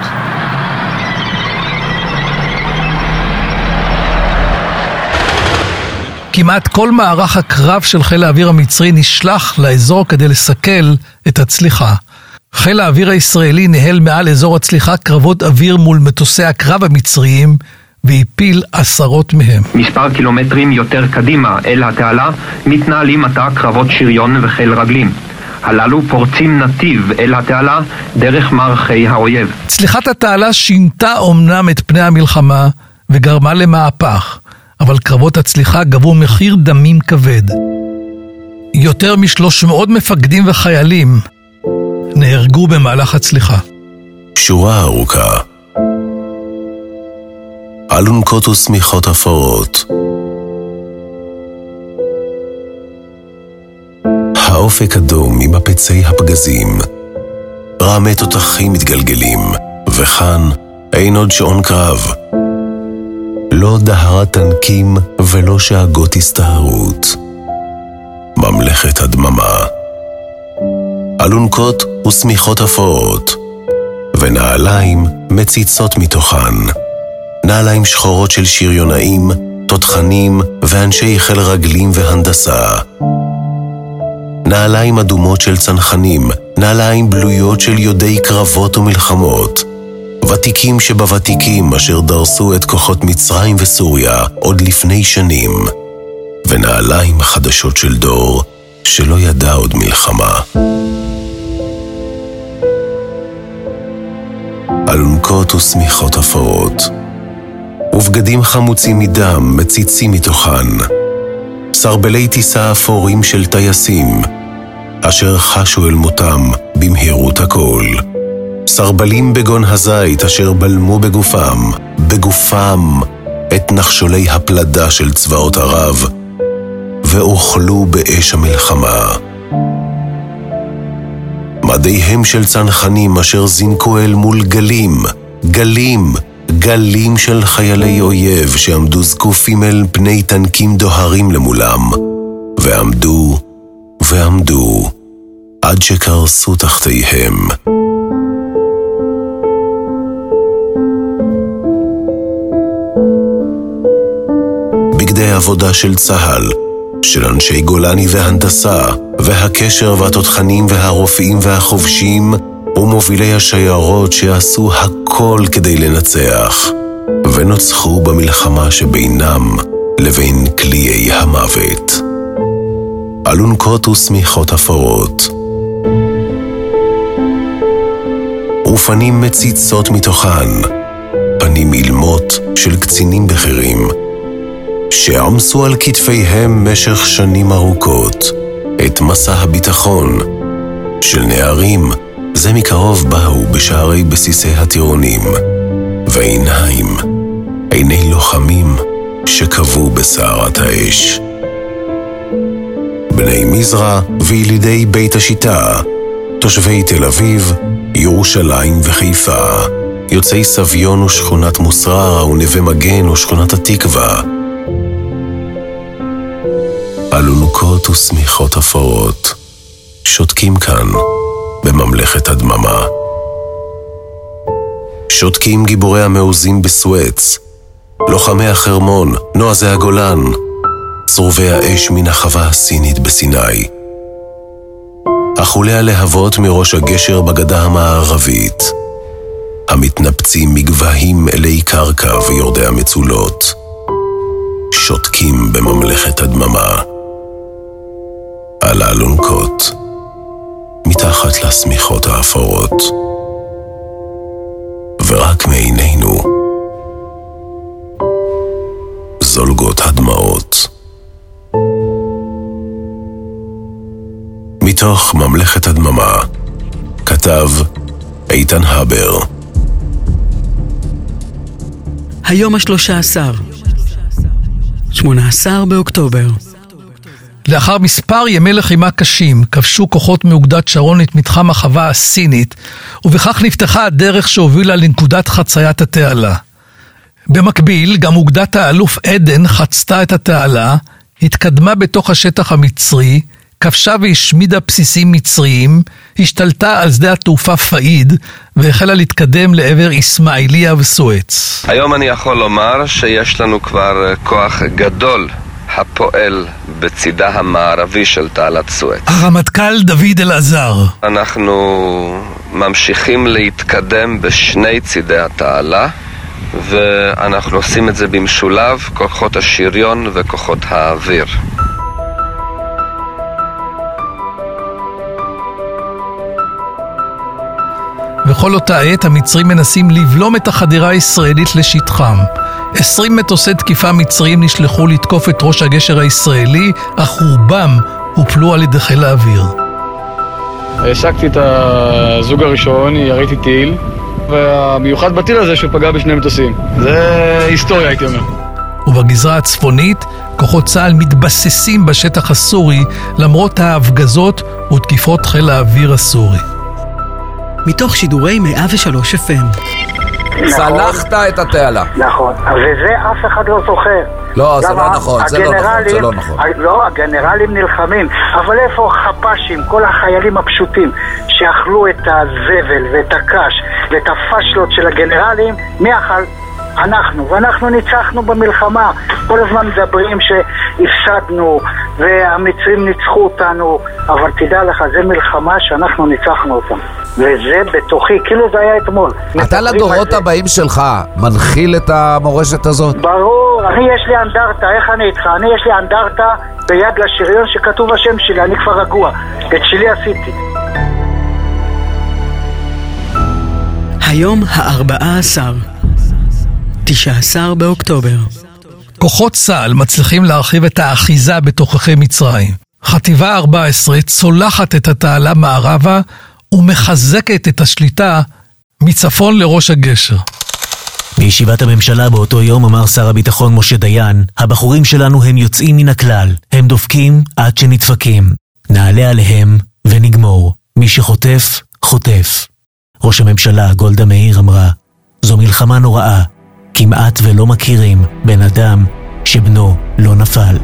כמעט כל מערך הקרב של חיל האוויר המצרי נשלח לאזור כדי לסכל את הצליחה. חיל האוויר הישראלי ניהל מעל אזור הצליחה קרבות אוויר מול מטוסי הקרב המצריים והפיל עשרות מהם. מספר קילומטרים יותר קדימה אל התעלה מתנהלים עתה קרבות שריון וחיל רגלים. הללו פורצים נתיב אל התעלה דרך מערכי האויב. צליחת התעלה שינתה אומנם את פני המלחמה וגרמה למהפך, אבל קרבות הצליחה גבו מחיר דמים כבד. יותר משלוש מאות מפקדים וחיילים נהרגו במהלך הצליחה. שורה ארוכה אלונקות ושמיכות אפורות אופק אדום ממפצי הפגזים. רעמי תותחים מתגלגלים, וכאן אין עוד שעון קרב. לא דהרת טנקים ולא שאגות הסתערות. ממלכת הדממה. אלונקות ושמיכות אפורות, ונעליים מציצות מתוכן. נעליים שחורות של שריונאים, תותחנים ואנשי חיל רגלים והנדסה. נעליים אדומות של צנחנים, נעליים בלויות של יודעי קרבות ומלחמות. ותיקים שבוותיקים אשר דרסו את כוחות מצרים וסוריה עוד לפני שנים. ונעליים חדשות של דור שלא ידע עוד מלחמה. אלונקות ושמיכות אפורות, ובגדים חמוצים מדם מציצים מתוכן, סרבלי טיסה אפורים של טייסים, אשר חשו אל מותם במהירות הכל. סרבלים בגון הזית אשר בלמו בגופם, בגופם, את נחשולי הפלדה של צבאות ערב, ואוכלו באש המלחמה. מדיהם של צנחנים אשר זינקו אל מול גלים, גלים, גלים של חיילי אויב שעמדו זקופים אל פני טנקים דוהרים למולם, ועמדו, ועמדו, עד שקרסו תחתיהם. בגדי עבודה של צה"ל, של אנשי גולני והנדסה, והקשר והתותחנים והרופאים והחובשים, ומובילי השיירות שעשו הכל כדי לנצח, ונוצחו במלחמה שבינם לבין קליעי המוות. אלונקות ושמיכות אפורות, ופנים מציצות מתוכן, פנים אילמות של קצינים בכירים, שעמסו על כתפיהם משך שנים ארוכות את מסע הביטחון של נערים זה מקרוב באו בשערי בסיסי הטירונים, ועיניים, עיני לוחמים שקבעו בסערת האש. בני מזרע וילידי בית השיטה, תושבי תל אביב, ירושלים וחיפה, יוצאי סביון ושכונת מוסררה ונווה מגן ושכונת התקווה, אלונקות ושמיכות אפורות, שותקים כאן בממלכת הדממה. שותקים גיבורי המעוזים בסואץ, לוחמי החרמון, נועזי הגולן, צרובי האש מן החווה הסינית בסיני. אכולי הלהבות מראש הגשר בגדה המערבית, המתנפצים מגבהים אלי קרקע ויורדי המצולות, שותקים בממלכת הדממה. על האלונקות, מתחת לשמיכות האפורות. ורק מעינינו זולגות הדמעות. מתוך ממלכת הדממה, כתב איתן הבר. היום השלושה עשר, שמונה עשר באוקטובר. לאחר מספר ימי לחימה קשים, כבשו כוחות מאוגדת שרון את מתחם החווה הסינית, ובכך נפתחה הדרך שהובילה לנקודת חציית התעלה. במקביל, גם אוגדת האלוף עדן חצתה את התעלה, התקדמה בתוך השטח המצרי, כבשה והשמידה בסיסים מצריים, השתלטה על שדה התעופה פאיד, והחלה להתקדם לעבר אסמאעיליה וסואץ. היום אני יכול לומר שיש לנו כבר כוח גדול הפועל בצידה המערבי של תעלת סואץ. הרמטכ"ל דוד אלעזר. אנחנו ממשיכים להתקדם בשני צידי התעלה ואנחנו עושים את זה במשולב, כוחות השריון וכוחות האוויר. בכל אותה עת המצרים מנסים לבלום את החדירה הישראלית לשטחם. 20 מטוסי תקיפה מצריים נשלחו לתקוף את ראש הגשר הישראלי, אך רובם הופלו על ידי חיל האוויר. השקתי את הזוג הראשון, יריתי טיל, והמיוחד בטיל הזה שהוא פגע בשני מטוסים. זה היסטוריה הייתי אומר. ובגזרה הצפונית כוחות צה"ל מתבססים בשטח הסורי למרות ההפגזות ותקיפות חיל האוויר הסורי. מתוך שידורי 103 FM. צלחת את התעלה. נכון, וזה אף אחד לא זוכר. לא, זה? לא נכון, זה לא נכון, זה לא נכון. לא, הגנרלים נלחמים, אבל איפה החפ"שים, כל החיילים הפשוטים שאכלו את הזבל ואת הקש ואת הפשלות של הגנרלים, מי אכל? אנחנו, ואנחנו ניצחנו במלחמה. כל הזמן מדברים שהפסדנו והמצרים ניצחו אותנו, אבל תדע לך, זה מלחמה שאנחנו ניצחנו אותם. וזה בתוכי, כאילו זה היה אתמול. אתה לדורות זה. הבאים שלך מנחיל את המורשת הזאת? ברור, אני יש לי אנדרטה, איך אני איתך? אני יש לי אנדרטה ביד לשריון שכתוב השם שלי, אני כבר רגוע. את שלי עשיתי. היום הארבעה עשר, תשע עשר באוקטובר. כוחות צה"ל מצליחים להרחיב את האחיזה בתוככי מצרים. חטיבה 14 צולחת את התעלה מערבה ומחזקת את השליטה מצפון לראש הגשר. בישיבת הממשלה באותו יום אמר שר הביטחון משה דיין, הבחורים שלנו הם יוצאים מן הכלל, הם דופקים עד שנדפקים. נעלה עליהם ונגמור. מי שחוטף, חוטף. ראש הממשלה גולדה מאיר אמרה, זו מלחמה נוראה, כמעט ולא מכירים בן אדם שבנו לא נפל.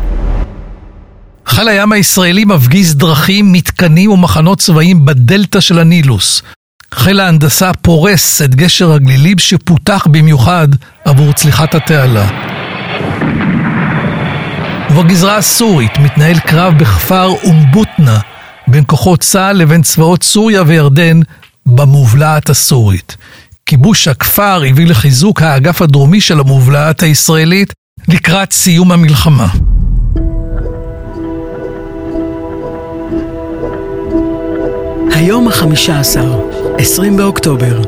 חיל הים הישראלי מפגיז דרכים, מתקנים ומחנות צבאיים בדלתא של הנילוס. חיל ההנדסה פורס את גשר הגלילים שפותח במיוחד עבור צליחת התעלה. ובגזרה הסורית מתנהל קרב בכפר אומבוטנה בין כוחות צה"ל לבין צבאות סוריה וירדן במובלעת הסורית. כיבוש הכפר הביא לחיזוק האגף הדרומי של המובלעת הישראלית לקראת סיום המלחמה. היום החמישה עשר, עשרים באוקטובר.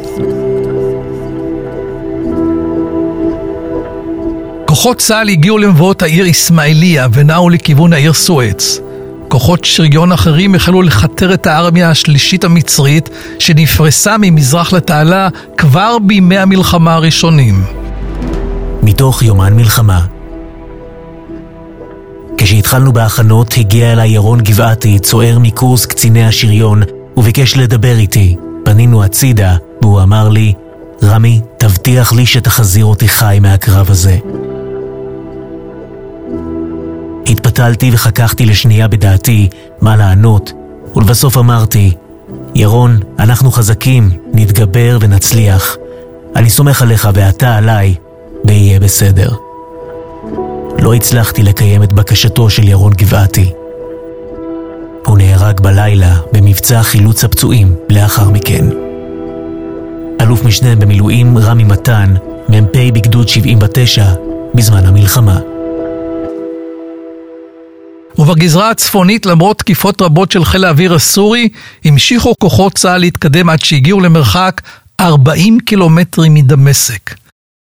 כוחות צה"ל הגיעו למבואות העיר אסמאעיליה ונעו לכיוון העיר סואץ. כוחות שריון אחרים החלו לכתר את הארמיה השלישית המצרית שנפרסה ממזרח לתעלה כבר בימי המלחמה הראשונים. מתוך יומן מלחמה. כשהתחלנו בהכנות, הגיע אליי ירון גבעתי, צוער מקורס קציני השריון, וביקש לדבר איתי. פנינו הצידה, והוא אמר לי, רמי, תבטיח לי שתחזיר אותי חי מהקרב הזה. התפתלתי וחככתי לשנייה בדעתי מה לענות, ולבסוף אמרתי, ירון, אנחנו חזקים, נתגבר ונצליח. אני סומך עליך ואתה עליי, ויהיה בסדר. לא הצלחתי לקיים את בקשתו של ירון גבעתי. הוא נהרג בלילה במבצע חילוץ הפצועים לאחר מכן. אלוף משנה במילואים רמי מתן, מ"פ בגדוד 79, בזמן המלחמה. ובגזרה הצפונית, למרות תקיפות רבות של חיל האוויר הסורי, המשיכו כוחות צה"ל להתקדם עד שהגיעו למרחק 40 קילומטרים מדמשק.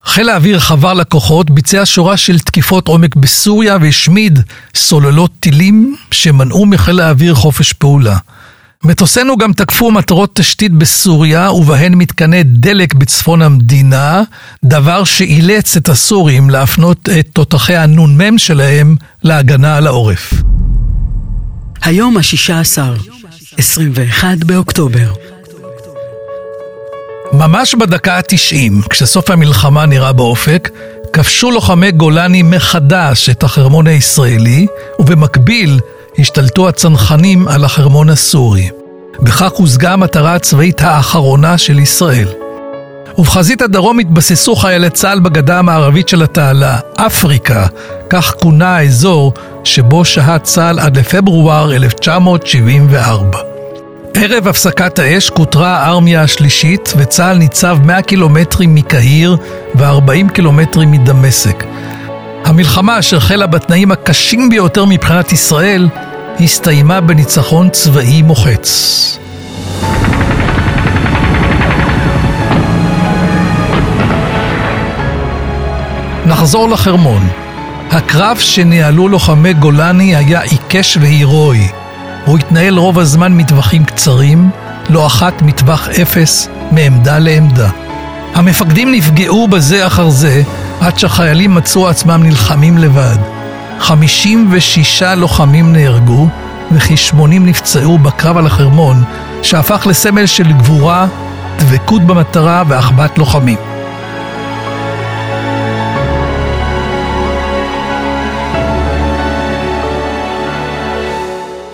חיל האוויר חבר לכוחות, ביצע שורה של תקיפות עומק בסוריה והשמיד סוללות טילים שמנעו מחיל האוויר חופש פעולה. מטוסינו גם תקפו מטרות תשתית בסוריה ובהן מתקני דלק בצפון המדינה, דבר שאילץ את הסורים להפנות את תותחי הנ"מ שלהם להגנה על העורף. היום השישה עשר, עשרים ואחד באוקטובר. ממש בדקה ה-90, כשסוף המלחמה נראה באופק, כבשו לוחמי גולני מחדש את החרמון הישראלי, ובמקביל השתלטו הצנחנים על החרמון הסורי. בכך הושגה המטרה הצבאית האחרונה של ישראל. ובחזית הדרום התבססו חיילי צה"ל בגדה המערבית של התעלה, אפריקה, כך כונה האזור שבו שהה צה"ל עד לפברואר 1974. ערב הפסקת האש כותרה הארמיה השלישית וצה"ל ניצב 100 קילומטרים מקהיר ו-40 קילומטרים מדמשק. המלחמה אשר החלה בתנאים הקשים ביותר מבחינת ישראל הסתיימה בניצחון צבאי מוחץ. נחזור לחרמון. הקרב שניהלו לוחמי גולני היה עיקש והירואי. הוא התנהל רוב הזמן מטווחים קצרים, לא אחת מטווח אפס, מעמדה לעמדה. המפקדים נפגעו בזה אחר זה, עד שהחיילים מצאו עצמם נלחמים לבד. 56 לוחמים נהרגו וכ-80 נפצעו בקרב על החרמון, שהפך לסמל של גבורה, דבקות במטרה ואחוות לוחמים.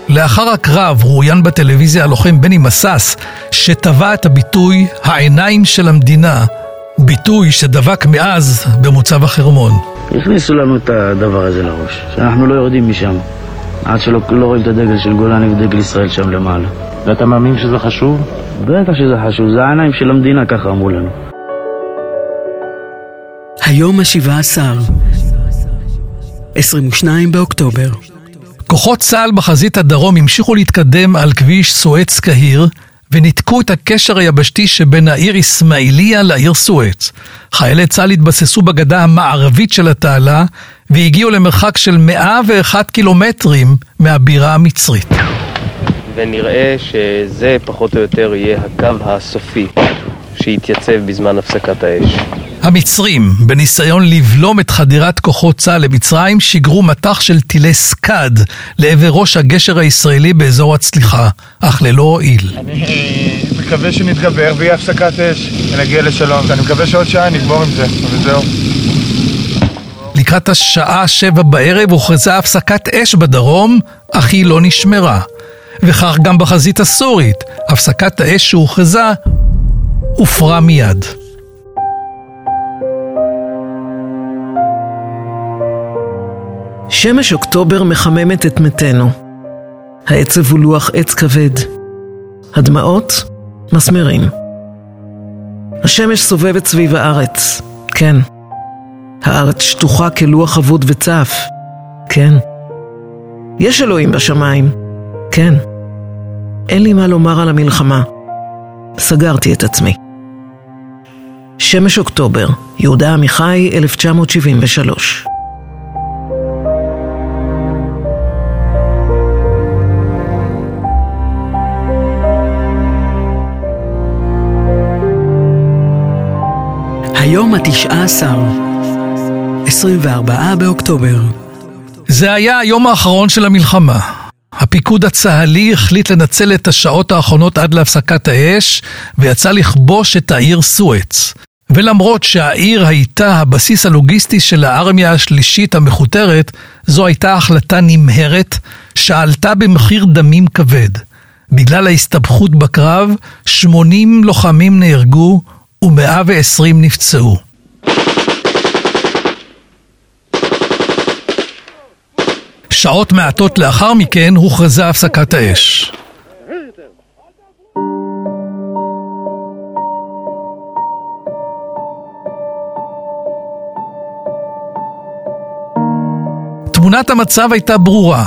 לאחר הקרב רואיין בטלוויזיה הלוחם בני מסס, שטבע את הביטוי "העיניים של המדינה", ביטוי שדבק מאז במוצב החרמון. הכניסו לנו את הדבר הזה לראש, שאנחנו לא יורדים משם, עד שלא לא רואים את הדגל של גולני ודגל ישראל שם למעלה. ואתה מאמין שזה חשוב? בטח שזה חשוב, זה העיניים של המדינה, ככה אמרו לנו. היום השבעה עשר, 22 באוקטובר. כוחות צה"ל בחזית הדרום המשיכו להתקדם על כביש סואץ קהיר וניתקו את הקשר היבשתי שבין העיר אסמאעיליה לעיר סואץ. חיילי צה"ל התבססו בגדה המערבית של התעלה והגיעו למרחק של 101 קילומטרים מהבירה המצרית. ונראה שזה פחות או יותר יהיה הקו הסופי שיתייצב בזמן הפסקת האש. המצרים, בניסיון לבלום את חדירת כוחות צה"ל למצרים, שיגרו מטח של טילי סקאד לעבר ראש הגשר הישראלי באזור הצליחה, אך ללא הועיל. אני מקווה שנתגבר ויהיה הפסקת אש ונגיע לשלום. אני מקווה שעוד שעה נגמור עם זה, וזהו. לקראת השעה שבע בערב הוכרזה הפסקת אש בדרום, אך היא לא נשמרה. וכך גם בחזית הסורית, הפסקת האש שהוכרזה הופרה מיד. שמש אוקטובר מחממת את מתינו. העצב הוא לוח עץ כבד. הדמעות, מסמרים. השמש סובבת סביב הארץ, כן. הארץ שטוחה כלוח אבוד וצף, כן. יש אלוהים בשמיים, כן. אין לי מה לומר על המלחמה. סגרתי את עצמי. שמש אוקטובר, יהודה עמיחי, 1973 היום התשעה עשר, 24 באוקטובר. זה היה היום האחרון של המלחמה. הפיקוד הצה"לי החליט לנצל את השעות האחרונות עד להפסקת האש, ויצא לכבוש את העיר סואץ. ולמרות שהעיר הייתה הבסיס הלוגיסטי של הארמיה השלישית המכותרת, זו הייתה החלטה נמהרת, שעלתה במחיר דמים כבד. בגלל ההסתבכות בקרב, 80 לוחמים נהרגו ו-120 נפצעו. שעות מעטות לאחר מכן הוכרזה הפסקת האש. תמונת המצב הייתה ברורה.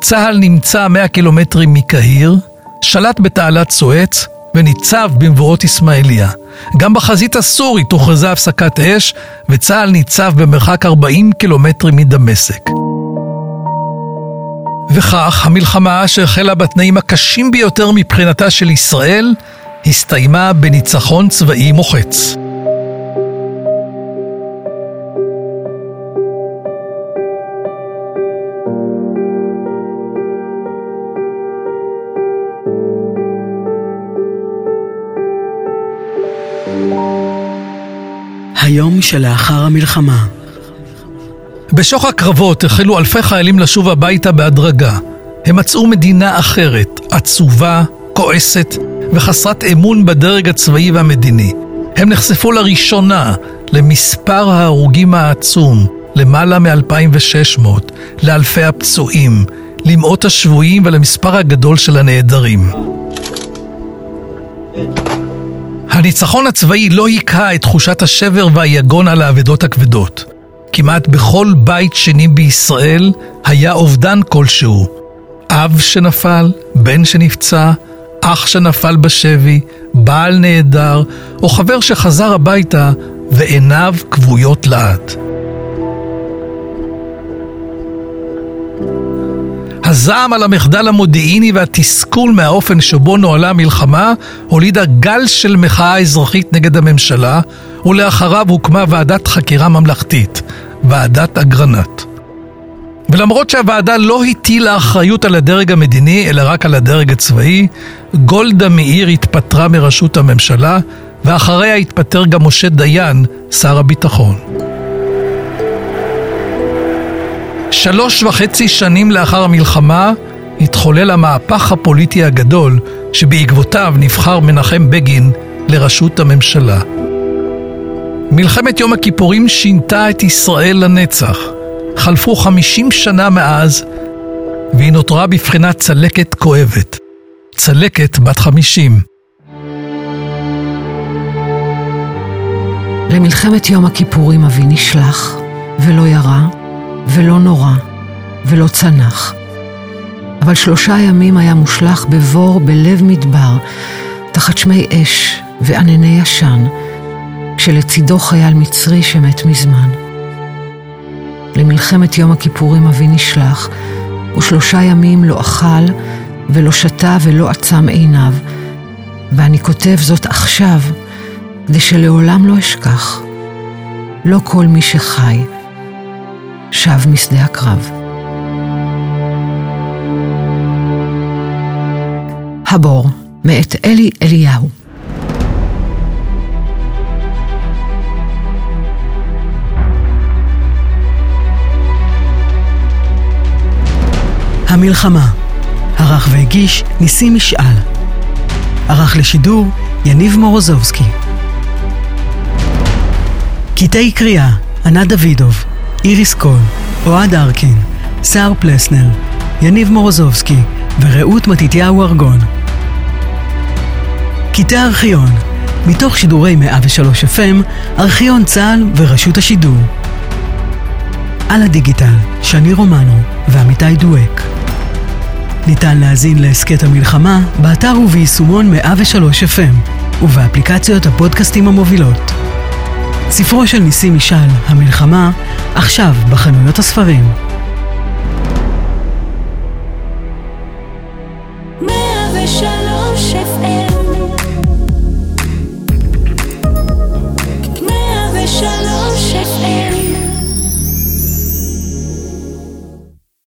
צה"ל נמצא 100 קילומטרים מקהיר, שלט בתעלת סואץ וניצב במבואות אסמאעיליה. גם בחזית הסורית הוכרזה הפסקת אש, וצה"ל ניצב במרחק 40 קילומטרים מדמשק. וכך, המלחמה שהחלה בתנאים הקשים ביותר מבחינתה של ישראל, הסתיימה בניצחון צבאי מוחץ. היום שלאחר המלחמה. בשוך הקרבות החלו אלפי חיילים לשוב הביתה בהדרגה. הם מצאו מדינה אחרת, עצובה, כועסת וחסרת אמון בדרג הצבאי והמדיני. הם נחשפו לראשונה למספר ההרוגים העצום, למעלה מ-2,600, לאלפי הפצועים, למאות השבויים ולמספר הגדול של הנעדרים. הניצחון הצבאי לא היכה את תחושת השבר והיגון על האבדות הכבדות. כמעט בכל בית שני בישראל היה אובדן כלשהו. אב שנפל, בן שנפצע, אח שנפל בשבי, בעל נעדר, או חבר שחזר הביתה ועיניו כבויות לעד. הזעם על המחדל המודיעיני והתסכול מהאופן שבו נוהלה המלחמה הולידה גל של מחאה אזרחית נגד הממשלה ולאחריו הוקמה ועדת חקירה ממלכתית, ועדת אגרנט. ולמרות שהוועדה לא הטילה אחריות על הדרג המדיני, אלא רק על הדרג הצבאי, גולדה מאיר התפטרה מראשות הממשלה, ואחריה התפטר גם משה דיין, שר הביטחון. שלוש וחצי שנים לאחר המלחמה התחולל המהפך הפוליטי הגדול שבעקבותיו נבחר מנחם בגין לראשות הממשלה. מלחמת יום הכיפורים שינתה את ישראל לנצח. חלפו חמישים שנה מאז, והיא נותרה בבחינת צלקת כואבת. צלקת בת חמישים. למלחמת יום הכיפורים אבי נשלח, ולא ירה, ולא נורא, ולא צנח. אבל שלושה ימים היה מושלך בבור בלב מדבר, תחת שמי אש וענני ישן, כשלצידו חייל מצרי שמת מזמן. למלחמת יום הכיפורים אבי נשלח, ושלושה ימים לא אכל, ולא שתה ולא עצם עיניו, ואני כותב זאת עכשיו, כדי שלעולם לא אשכח. לא כל מי שחי שב משדה הקרב. הבור, מאת אלי אליהו. המלחמה, ערך והגיש ניסים משעל. ערך לשידור יניב מורוזובסקי. קטעי קריאה ענת דוידוב, איריס קול, אוהד ארקין, סער פלסנר, יניב מורוזובסקי ורעות מתתיהו ארגון. קטעי ארכיון, מתוך שידורי 103 FM, ארכיון צה"ל ורשות השידור. על הדיגיטל, שני רומנו ועמיתי דואק. ניתן להזין להסכת המלחמה באתר וביישומון 103 FM ובאפליקציות הפודקאסטים המובילות. ספרו של ניסים משעל, המלחמה, עכשיו בחנויות הספרים.